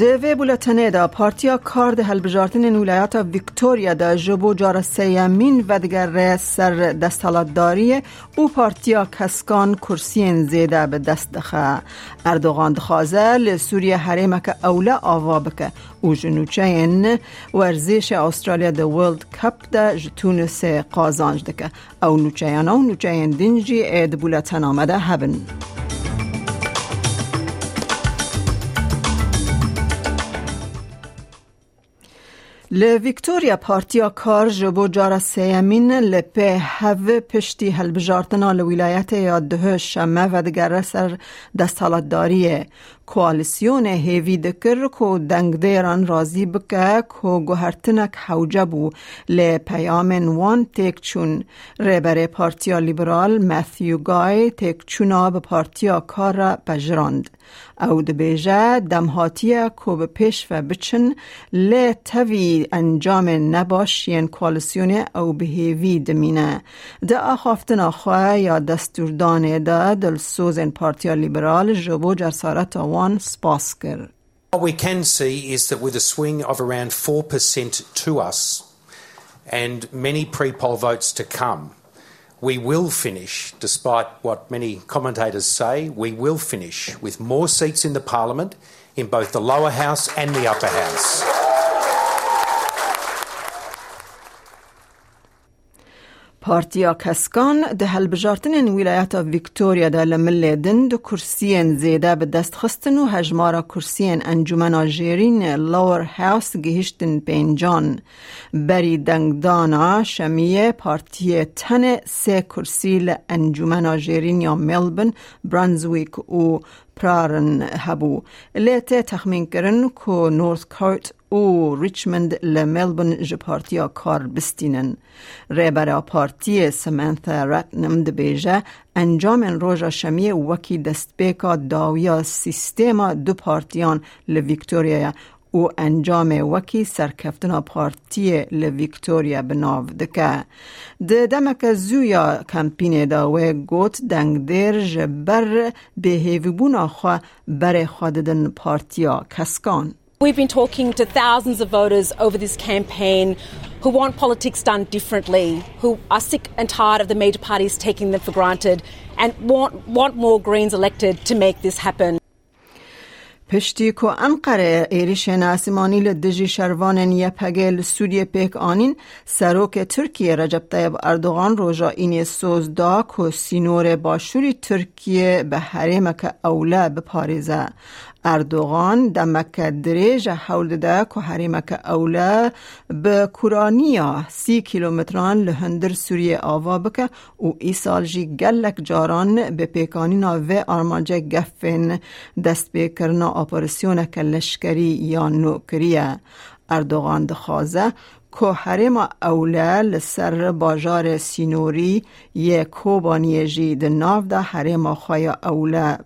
دوی بولتنه دا پارتیا کار ده هلبجارتن ویکتوریا دا جبو جار سیمین و دگر سر دستالتداری او پارتیا کسکان کرسین زیده به دست دخه. اردوغان دخوازه لسوریه حریمه که اوله آوا بکه. او جنوچه این ورزش استرالیا دا ورلد کپ دا جتونس قازانج دکه. او نوچه او نوچه دینجی اید بولتن آمده هبن. ل ویکتوریا پارتیا کار جبو جارا سیمین لپه هف پشتی هلبجارتنا لولایت یا ده شمه و دگر سر دستالت داریه کوالسیون هیوی دکر کو دنگ دیران رازی بکه کو گوهرتنک حوجه بو پیام وان تک چون ریبر پارتیا لیبرال مثیو گای تک چونا به پارتیا کار بجراند او دبیجه دمهاتیه کو به پیش و بچن ل توی انجام نباشین کوالسیون او به هیوی دمینه ده آخافتن آخواه یا دستوردانه ده دل سوزن پارتیا لیبرال جبو جرسارت آوان What we can see is that with a swing of around 4% to us and many pre poll votes to come, we will finish, despite what many commentators say, we will finish with more seats in the parliament in both the lower house and the upper house. پارتیا کسکان ده هلبجارتن ولایت ویکتوریا ده لمل دن دو کرسین زیده به دست خستن و هجمارا کرسین انجومن آجیرین لور هاوس گهشتن پینجان بری دنگدانا شمیه پارتی تن سه کرسی انجومن آجیرین یا ملبن برانزویک و پرارن هبو لیته تخمین کرن کو نورث کارت او ریچمند لملبون جپارتیا کار بستینن. ریبر پارتی سمانتا رتنم دبیجه انجام روژا شمی وکی دستبیکا داویا سیستما دو پارتیان لویکتوریا او انجام وکی سرکفتنا پارتی لویکتوریا بناو دکه ده دمک زویا کمپین داوه گوت دنگ دیر جبر به هیویبون خواه بر خوددن پارتیا کسکان We've been talking to thousands of voters over this campaign who want politics done differently, who are sick and tired of the major parties taking them for granted, and want, want more Greens elected to make this happen. پشتی کو انقره ایریش ناسیمانی لدجی شروان یه پگل سوریه پیک آنین سروک ترکیه رجب طیب اردوغان روژا این سوز دا کو سینور باشوری ترکیه به حریمک اوله بپاریزه اردوغان دمک دریج حول ده که حریمک اوله به کورانیا سی کیلومتران لهندر سوریه آوا بکه و ای سال جی گلک جاران به پیکانینا و آرمانجه گفن دست بکرنا اپراسیون لشکری یا نوکریه. اردوغان دخوازه اوله لسر باجار سینوری یه کوبانی جی ده ناو ده حرم خواه اوله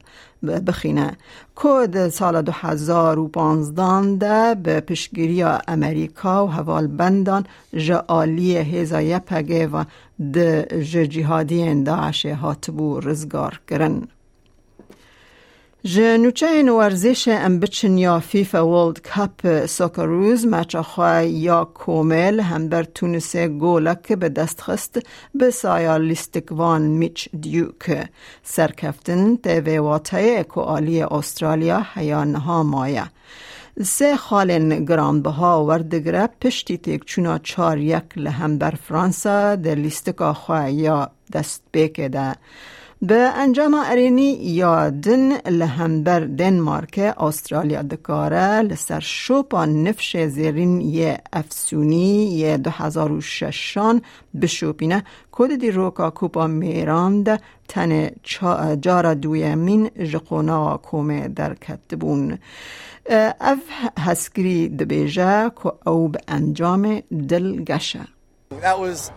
بخینه کود سال 2015 ده به پشگیری امریکا و حوال بندان جعالی هزایه پگه و ده جهادی داعش هاتبو رزگار کرن. جنوچه ورزش ام بچن یا فیفا ورلد کپ سوکروز مچا خواه یا کومل هم در تونس گولک به دست خست به سایا لیستکوان میچ دیوک سرکفتن تیوی واتای آلی استرالیا حیانها مایه سه خالن گران بها وردگره پشتی تیک چونا چار یک لهم در فرانسا در لیستکا خواه یا دست بکده به انجام ارینی یادن لهمبر دنمارک استرالیا دکاره لسر شوپا نفش زیرین یه افسونی یه دو هزار و ششان بشوپینه. کد دی روکا کوپا میراند. تن جارا دویمین جقونا کومه در کتبون. اف هسکری دبیجه که او به انجام دل گشه That was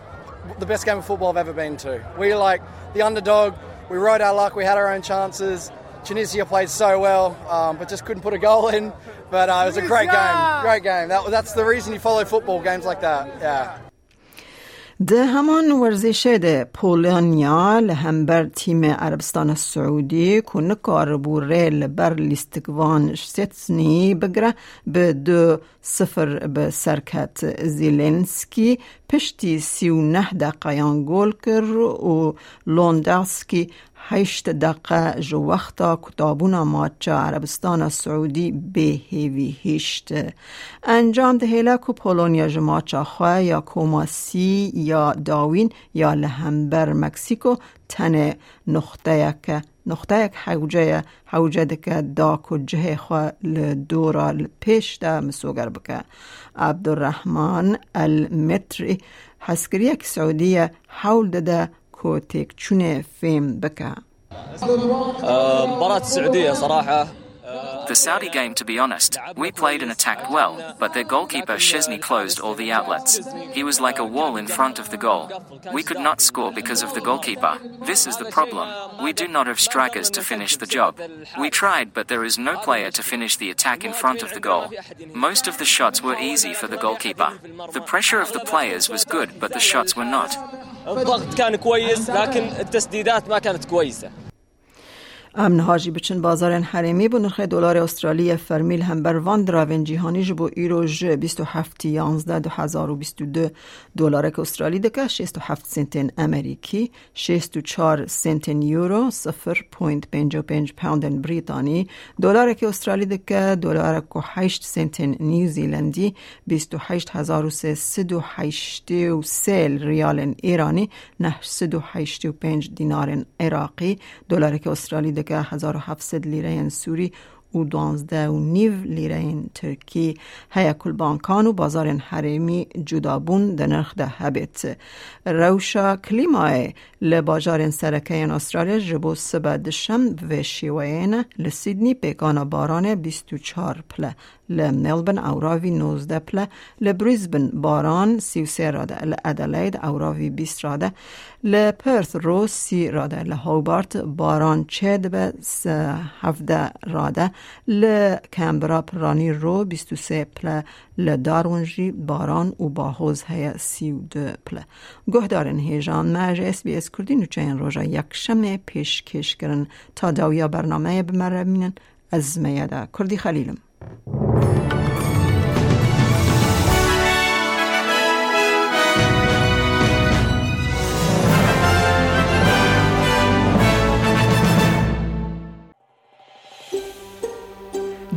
the best game of football I've ever been to. We like the underdog. We rode our luck. We had our own chances. Tunisia played so well, um, but just couldn't put a goal in. But uh, it was a great game. Great game. That, that's the reason you follow football games like that. Yeah. ده همان ورزش پولونیا لهمبر تیم عربستان السعودی که نکار بوره لبر لیستگوان شتسنی بگره به دو صفر به سرکت زیلنسکی. پشتی سی و نه دقیقیان گل کر و لونداسکی هشت دقیقه جو وقتا کتابونا ماچا عربستان السعودی به هیوی هشت. انجام ده کو پولونیا جماچا خواه یا کوماسی یا داوین یا لهمبر مکسیکو تن نقطه یک نقطه یک حوجه حوجه دکه دا کجه خواه لدورا پیش ده مسوگر بکه. عبدالرحمن المتری حسکری سعودیه حول ده كوتيك تشوني فيم بكا مباراة السعودية صراحة The Saudi game, to be honest, we played and attacked well, but their goalkeeper Chesney closed all the outlets. He was like a wall in front of the goal. We could not score because of the goalkeeper. This is the problem. We do not have strikers to finish the job. We tried, but there is no player to finish the attack in front of the goal. Most of the shots were easy for the goalkeeper. The pressure of the players was good, but the shots were not. الضغط كان كويس لكن التسديدات ما كانت كويسة. امن هاجی بچن بازار حریمی بو نرخ دلار استرالی فرمیل هم بر وان دراون جیهانی جبو ایروژ 27 11 2022 دلار استرالی دکه 67 سنت امریکی 64 سنت یورو 0.55 پوند بریتانی. دلار استرالی دکه دلار که 8 سنت نیوزیلندی 28383 ریال ایرانی 985 دینار عراقی دلار که استرالی دکه 1700 لیره سوری و دوانزده و نیو لیره ترکی هیا کل بانکان و بازار حریمی جدابون ده نرخ ده هبت روشا کلیمای لباجار سرکه استرالیا جبو سبا دشم و شیوین لسیدنی پیکان باران 24 پله لملبن اوراوی 19 پله لبریزبن باران 33 راده لادلید اوراوی 20 راده لپرث رو 30 راده لهوبارت باران چد به 17 راده لکمبرا پرانی رو 23 پله لدارونجی باران و باهوز هیا 32 پله. گوه دارن هیجان مج اس بی اس کردی نوچه این روژا یک شمه پیش کش کرن تا داویا برنامه بمرمینن. از میاده کردی خلیلم.